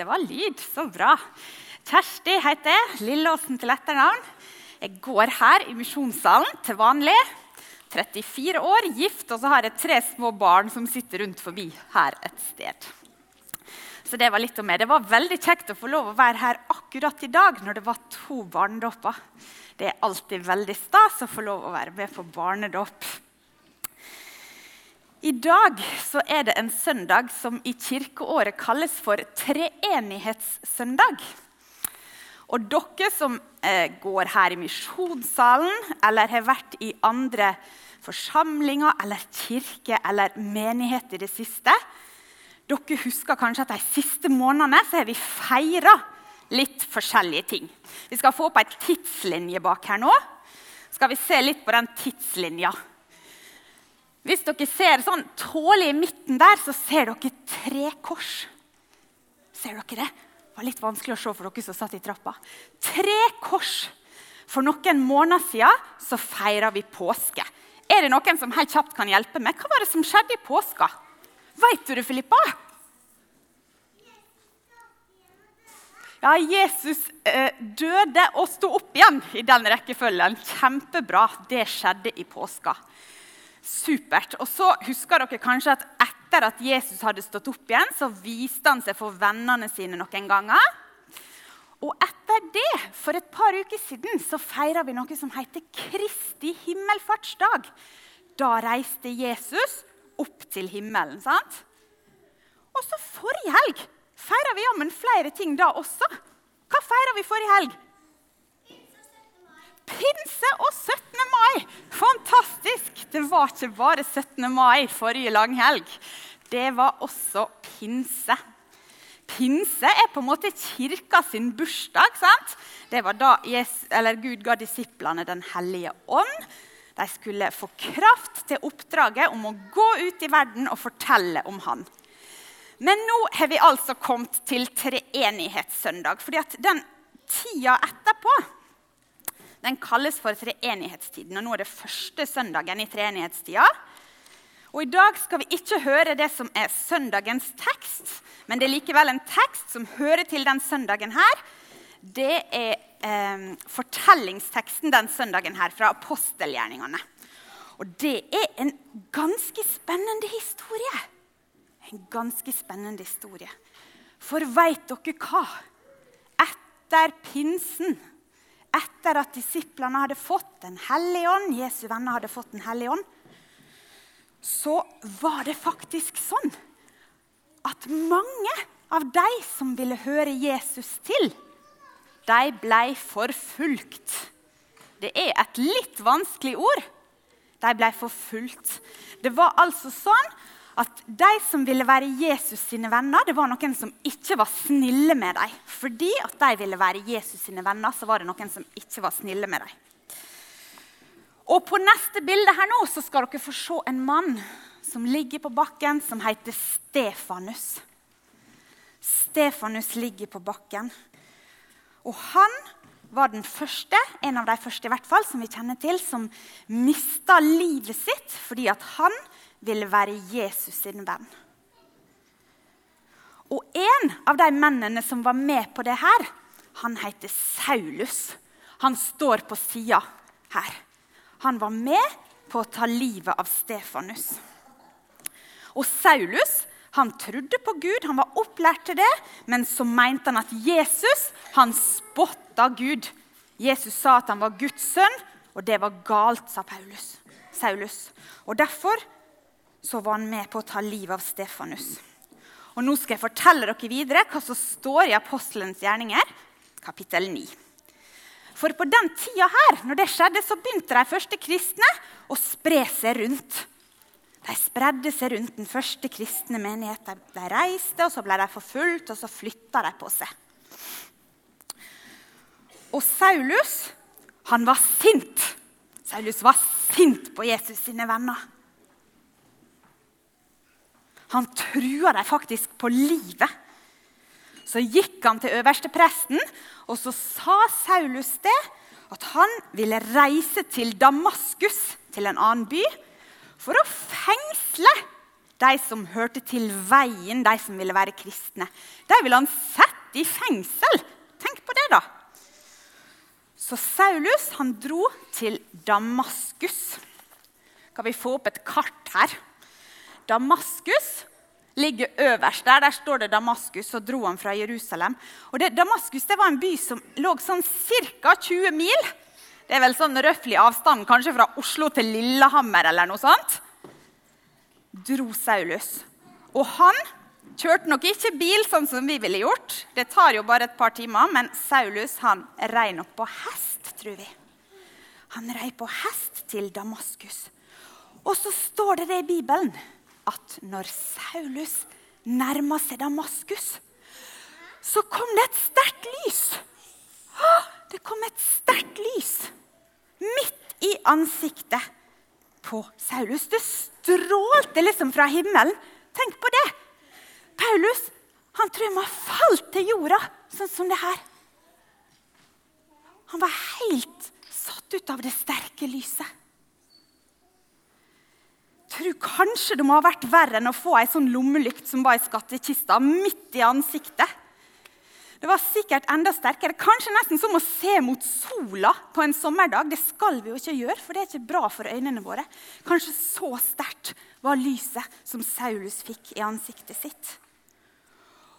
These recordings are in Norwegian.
Det var lyd. Så bra. Kjersti heter jeg. Lilleåsen til etternavn. Jeg går her i misjonssalen til vanlig. 34 år, gift, og så har jeg tre små barn som sitter rundt forbi her et sted. Så Det var litt om meg. Det var veldig kjekt å få lov å være her akkurat i dag når det var to barnedåper. Det er alltid veldig stas å få lov å være med på barnedåp. I dag er det en søndag som i kirkeåret kalles for treenighetssøndag. Og dere som eh, går her i misjonssalen eller har vært i andre forsamlinger eller kirke eller menighet i det siste, dere husker kanskje at de siste månedene har vi feira litt forskjellige ting. Vi skal få opp ei tidslinje bak her nå. Skal vi se litt på den tidslinja. Hvis dere ser sånn tålig i midten der, så ser dere tre kors. Ser dere det? Det var litt vanskelig å se for dere som satt i trappa. Tre kors. For noen måneder siden så feira vi påske. Er det noen som helt kjapt kan hjelpe meg? Hva var det som skjedde i påska? Veit du det, Filippa? Ja, Jesus eh, døde og sto opp igjen i den rekkefølgen. Kjempebra. Det skjedde i påska. Supert. Og så husker dere kanskje at etter at Jesus hadde stått opp igjen, så viste han seg for vennene sine noen ganger. Og etter det, for et par uker siden, så feira vi noe som heter Kristi himmelfartsdag. Da reiste Jesus opp til himmelen. sant? Og så forrige helg feira vi jammen flere ting da også. Hva feira vi forrige helg? Pinse og 17. mai! Fantastisk! Det var ikke bare 17. mai forrige langhelg. Det var også pinse. Pinse er på en måte kirka sin bursdag. sant? Det var da Jesus, Gud ga disiplene Den hellige ånd. De skulle få kraft til oppdraget om å gå ut i verden og fortelle om Han. Men nå har vi altså kommet til treenighetssøndag. fordi at den tida etterpå den kalles for treenighetstiden. og Nå er det første søndagen i treenighetstida. Og I dag skal vi ikke høre det som er søndagens tekst, men det er likevel en tekst som hører til den søndagen her. Det er eh, fortellingsteksten den søndagen her fra apostelgjerningene. Og det er en ganske spennende historie. En ganske spennende historie. For veit dere hva? Etter pinsen etter at disiplene hadde fått Den hellige ånd, Jesu venner hadde fått Den hellige ånd, så var det faktisk sånn at mange av de som ville høre Jesus til, de ble forfulgt. Det er et litt vanskelig ord. De ble forfulgt. Det var altså sånn at de som ville være Jesus sine venner, det var noen som ikke var snille med dem. Fordi at de ville være Jesus sine venner, så var det noen som ikke var snille med dem. Og På neste bilde her nå så skal dere få se en mann som ligger på bakken, som heter Stefanus. Stefanus ligger på bakken. Og han var den første, en av de første i hvert fall, som vi kjenner til, som mista livet sitt fordi at han ville være Jesus sin venn. Og en av de mennene som var med på det her, han heter Saulus. Han står på sida her. Han var med på å ta livet av Stefanus. Og Saulus han trodde på Gud, han var opplært til det, men så mente han at Jesus han spotta Gud. Jesus sa at han var Guds sønn, og det var galt, sa Paulus. Saulus. Og Derfor så var han med på å ta livet av Stefanus. Og Nå skal jeg fortelle dere videre hva som står i Apostelens gjerninger, kapittel 9. For på den tida her, når det skjedde, så begynte de første kristne å spre seg rundt. De spredde seg rundt den første kristne menigheten. De reiste, og så ble de forfulgt, og så flytta de på seg. Og Saulus, han var sint. Saulus var sint på Jesus sine venner. Han trua dem faktisk på livet. Så gikk han til øverstepresten, og så sa Saulus det at han ville reise til Damaskus, til en annen by, for å fengsle de som hørte til veien, de som ville være kristne. De ville han sette i fengsel. Tenk på det, da. Så Saulus han dro til Damaskus. Kan vi få opp et kart her? Damaskus ligger øverst der. Der står det Damaskus, og dro han fra Jerusalem. Og det, Damaskus det var en by som lå sånn ca. 20 mil. Det er vel sånn røftlig avstand kanskje fra Oslo til Lillehammer eller noe sånt. Dro Saulus. Og han kjørte nok ikke bil sånn som vi ville gjort. Det tar jo bare et par timer, men Saulus han rei nok på hest, tror vi. Han rei på hest til Damaskus. Og så står det det i Bibelen at når Saulus nærma seg Damaskus, så kom det et sterkt lys. Det kom et sterkt lys midt i ansiktet på Saulus. Det strålte liksom fra himmelen. Tenk på det! Paulus han tror jeg må falt til jorda, sånn som det her. Han var helt satt ut av det sterke lyset. Tror kanskje det må ha vært verre enn å få ei sånn lommelykt som var i skattkista, midt i ansiktet. Det var sikkert enda sterkere. Kanskje nesten som å se mot sola på en sommerdag. Det skal vi jo ikke gjøre, for det er ikke bra for øynene våre. Kanskje så sterkt var lyset som Saulus fikk i ansiktet sitt.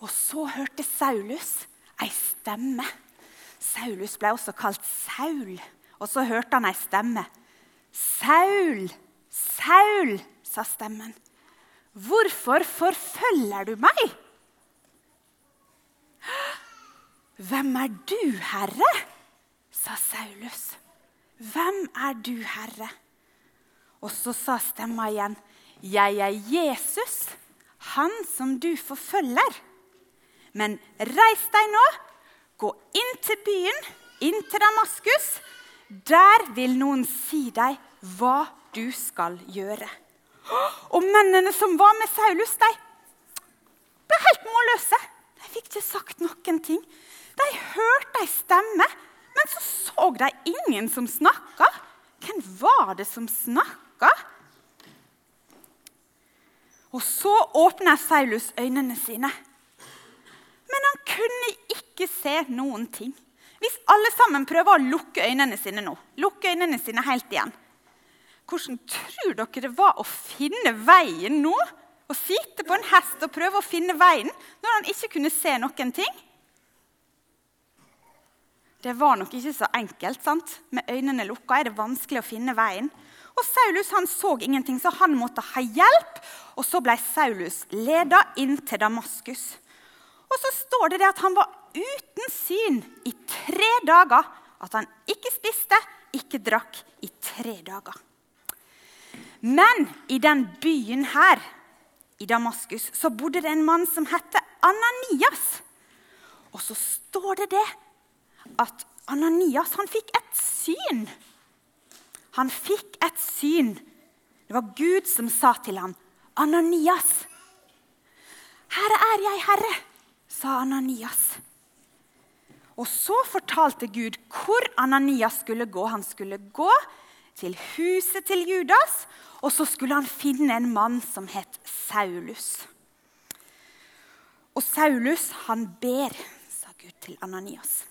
Og så hørte Saulus ei stemme. Saulus ble også kalt Saul. Og så hørte han ei stemme. Saul, Saul, sa stemmen. Hvorfor forfølger du meg? Hvem er du, Herre? sa Saulus. Hvem er du, Herre? Og så sa stemma igjen, Jeg er Jesus, han som du forfølger. Men reis deg nå, gå inn til byen, inn til Damaskus. Der vil noen si deg hva du skal gjøre. Og mennene som var med Saulus, de ble helt målløse. De fikk ikke sagt noen ting. De hørte ei stemme, men så så de ingen som snakka. Hvem var det som snakka? Og så åpna Saulus øynene sine. Men han kunne ikke se noen ting. Hvis alle sammen prøver å lukke øynene sine nå, lukke øynene sine helt igjen, hvordan tror dere det var å finne veien nå? Å sitte på en hest og prøve å finne veien når han ikke kunne se noen ting? Det var nok ikke så enkelt. sant? Med øynene lukka er det vanskelig å finne veien. Og Saulus han så ingenting, så han måtte ha hjelp. Og så ble Saulus leda inn til Damaskus. Og så står det, det at han var uten syn i tre dager. At han ikke spiste, ikke drakk i tre dager. Men i den byen her, i Damaskus, så bodde det en mann som het Ananias. Og så står det det at Ananias han fikk et syn. Han fikk et syn. Det var Gud som sa til ham, 'Ananias.' 'Her er jeg, Herre', sa Ananias. Og så fortalte Gud hvor Ananias skulle gå. Han skulle gå til huset til Judas, og så skulle han finne en mann som het Saulus. Og Saulus, han ber, sa Gud til Ananias.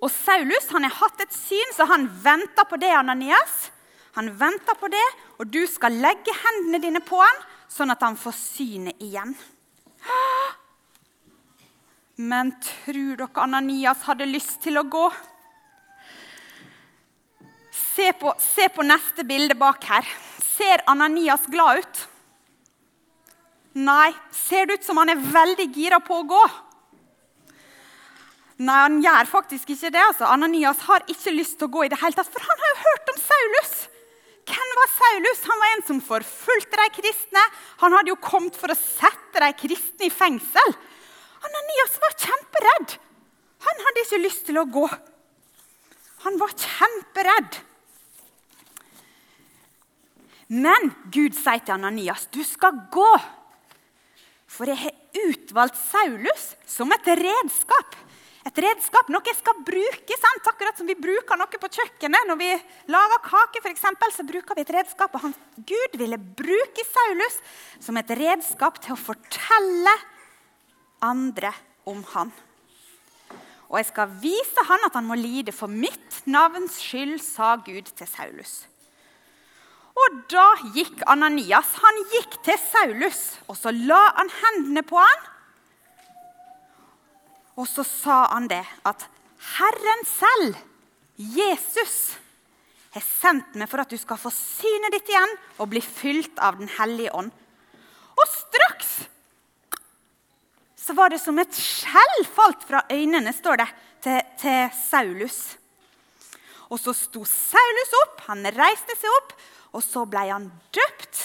Og Saulus han har hatt et syn, så han venter på det, Ananias. Han venter på det, og du skal legge hendene dine på han, sånn at han får synet igjen. Men tror dere Ananias hadde lyst til å gå? Se på, se på, neste bilde bak her. Ser Ananias glad ut? Nei. Ser det ut som han er veldig gira på å gå? Nei, han gjør faktisk ikke det. altså. Ananias har ikke lyst til å gå i det hele tatt, for han har jo hørt om Saulus. Hvem var Saulus? Han var en som forfulgte de kristne. Han hadde jo kommet for å sette de kristne i fengsel. Ananias var kjemperedd. Han hadde ikke lyst til å gå. Han var kjemperedd. Men Gud sier til Ananias, 'Du skal gå.' For jeg har utvalgt Saulus som et redskap. Et redskap, Noe jeg skal bruke. Sant? Akkurat som vi bruker noe på kjøkkenet. Når vi lager kake, for eksempel, så bruker vi et redskap. Og han, Gud ville bruke Saulus som et redskap til å fortelle andre om han. Og jeg skal vise han at han må lide for mitt navns skyld, sa Gud til Saulus. Og da gikk Ananias han gikk til Saulus, og så la han hendene på han. Og så sa han det at Herren selv, Jesus, har sendt meg for at du skal få synet ditt igjen og bli fylt av Den hellige ånd. Og straks så var det som et skjell falt fra øynene, står det, til, til Saulus. Og så sto Saulus opp, han reiste seg opp, og så ble han døpt.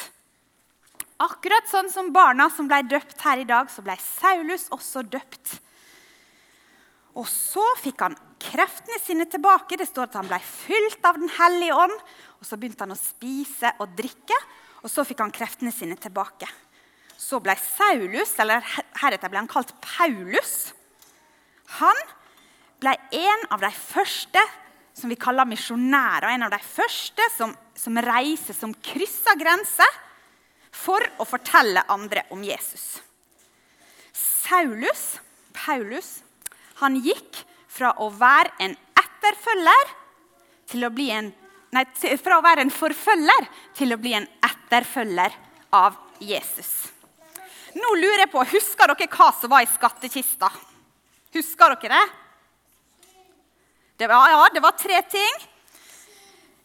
Akkurat sånn som barna som ble døpt her i dag, så ble Saulus også døpt. Og så fikk han kreftene sine tilbake. Det står at han ble fylt av Den hellige ånd. Og Så begynte han å spise og drikke, og så fikk han kreftene sine tilbake. Så ble Saulus, eller heretter ble han kalt Paulus, han ble en av de første som vi kaller misjonærer. En av de første som, som reiser, som krysser grenser for å fortelle andre om Jesus. Saulus, Paulus, han gikk fra å være en etterfølger til å bli en Nei, fra å være en forfølger til å bli en etterfølger av Jesus. Nå lurer jeg på, Husker dere hva som var i skattkista? Husker dere det? Det var, ja, det var tre ting.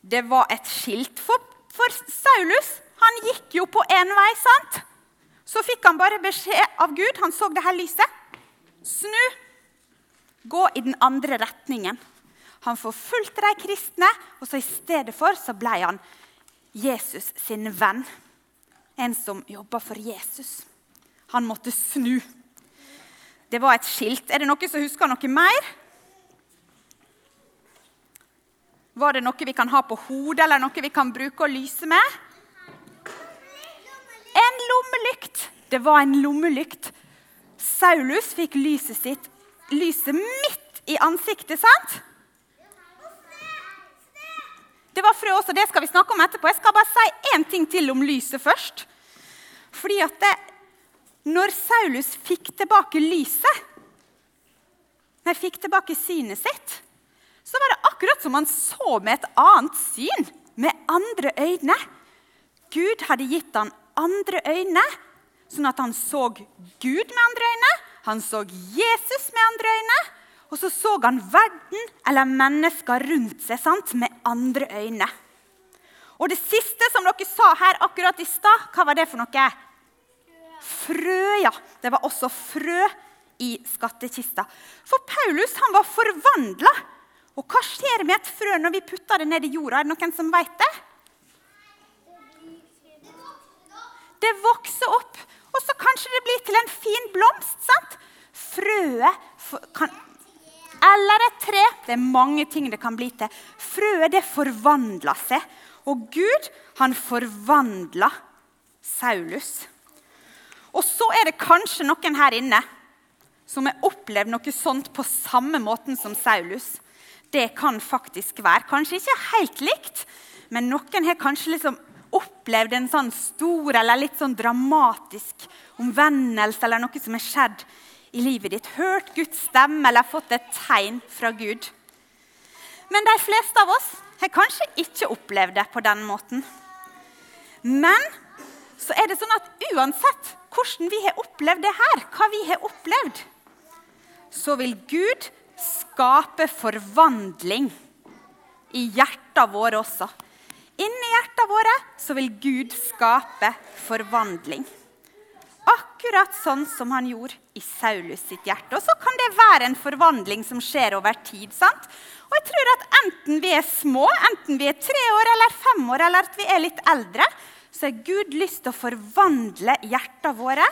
Det var et skilt for, for Saulus. Han gikk jo på én vei, sant? Så fikk han bare beskjed av Gud. Han så det her lyset. Snu gå i den andre retningen. Han forfulgte de kristne, og så i stedet for så ble han Jesus sin venn. En som jobba for Jesus. Han måtte snu. Det var et skilt. Er det noen som husker noe mer? Var det noe vi kan ha på hodet, eller noe vi kan bruke å lyse med? En lommelykt. Det var en lommelykt. Saulus fikk lyset sitt lyset midt i ansiktet, sant? Det var frø også, det skal vi snakke om etterpå. Jeg skal bare si én ting til om lyset først. Fordi at det, når Saulus fikk tilbake lyset, han fikk tilbake synet sitt, så var det akkurat som han så med et annet syn, med andre øyne. Gud hadde gitt han andre øyne, sånn at han så Gud med andre øyne. Han så Jesus med andre øyne, og så så han verden eller mennesker rundt seg sant, med andre øyne. Og det siste som dere sa her akkurat i stad, hva var det for noe? Frø, ja. Det var også frø i skattkista. For Paulus han var forvandla. Og hva skjer med et frø når vi putter det ned i jorda? Er det noen som vet det? Det vokser opp, og så kanskje det blir til en fin blomst. sant? Frøet kan, Eller et tre. Det er mange ting det kan bli til. Frøet det forvandler seg. Og Gud, han forvandla Saulus. Og så er det kanskje noen her inne som har opplevd noe sånt på samme måten som Saulus. Det kan faktisk være. Kanskje ikke helt likt, men noen har kanskje liksom opplevd en sånn stor eller litt sånn dramatisk omvendelse eller noe som har skjedd i livet ditt. Hørt Guds stemme eller fått et tegn fra Gud. Men de fleste av oss har kanskje ikke opplevd det på den måten. Men så er det sånn at uansett hvordan vi har opplevd det her, hva vi har opplevd, så vil Gud skape forvandling i hjertene våre også. Inni hjertene våre så vil Gud skape forvandling. Akkurat sånn som han gjorde i Saulus sitt hjerte. Og så kan det være en forvandling som skjer over tid. sant? Og jeg tror at Enten vi er små, enten vi er tre år eller fem år, eller at vi er litt eldre, så har Gud lyst til å forvandle hjertene våre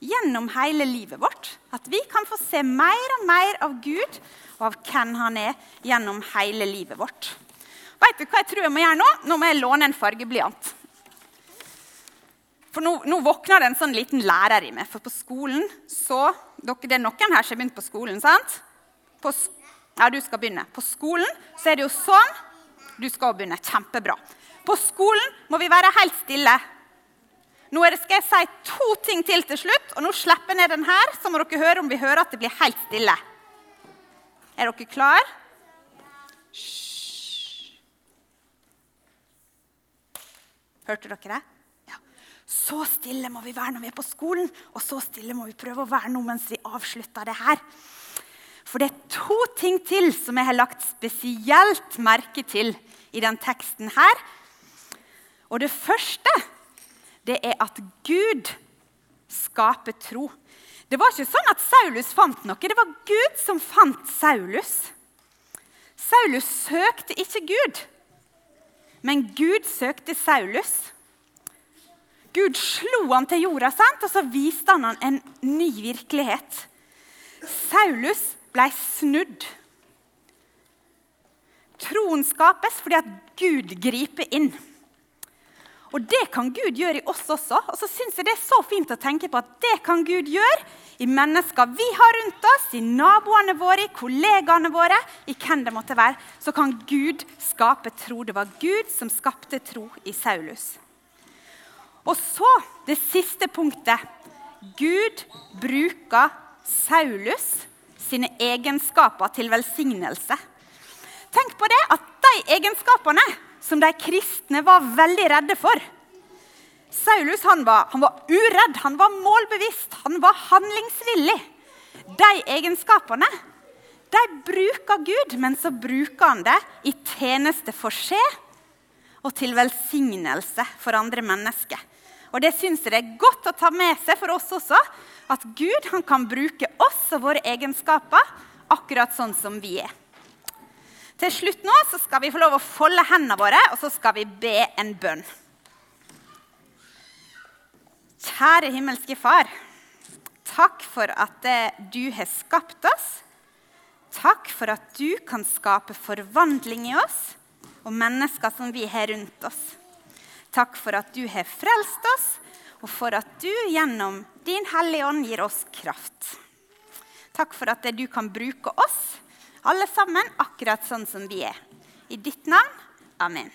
gjennom hele livet vårt. At vi kan få se mer og mer av Gud og av hvem han er, gjennom hele livet vårt. Vet du hva jeg tror jeg må gjøre nå? Nå må jeg låne en fargeblyant. For nå, nå våkner det en sånn liten lærer i meg. For på skolen så dere, Det er noen her som har begynt på skolen, sant? På, ja, du skal begynne. På skolen så er det jo sånn. Du skal begynne. Kjempebra. På skolen må vi være helt stille. Nå det, skal jeg si to ting til til slutt, og nå slipper jeg ned den her, så må dere høre om vi hører at det blir helt stille. Er dere klare? Hørte dere det? Ja. Så stille må vi være når vi er på skolen, og så stille må vi prøve å være nå mens vi avslutter det her. For det er to ting til som jeg har lagt spesielt merke til i den teksten her. Og det første det er at Gud skaper tro. Det var ikke sånn at Saulus fant noe. Det var Gud som fant Saulus. Saulus søkte ikke Gud, men Gud søkte Saulus. Gud slo han til jorda, sant? og så viste han han en ny virkelighet. Saulus ble snudd. Troen skapes fordi at Gud griper inn. Og det kan Gud gjøre i oss også. Og så synes jeg det er så fint å tenke på at det kan Gud gjøre i mennesker vi har rundt oss, i naboene våre, i kollegaene våre, i hvem det måtte være. Så kan Gud skape tro. Det var Gud som skapte tro i Saulus. Og så det siste punktet. Gud bruker Saulus sine egenskaper til velsignelse. Tenk på det at de egenskapene som de kristne var veldig redde for. Saulus han var, han var uredd, han var målbevisst, han var handlingsvillig. De egenskapene de bruker Gud, men så bruker han det i tjeneste for seg og til velsignelse for andre mennesker. Og Det syns jeg det er godt å ta med seg for oss også. At Gud kan bruke oss og våre egenskaper akkurat sånn som vi er. Til slutt nå så skal vi få lov å folde hendene våre, og så skal vi be en bønn. Kjære himmelske Far. Takk for at eh, du har skapt oss. Takk for at du kan skape forvandling i oss og mennesker som vi har rundt oss. Takk for at du har frelst oss, og for at du gjennom din Hellige Ånd gir oss kraft. Takk for at du kan bruke oss alle sammen akkurat sånn som vi er. I ditt navn. Amen.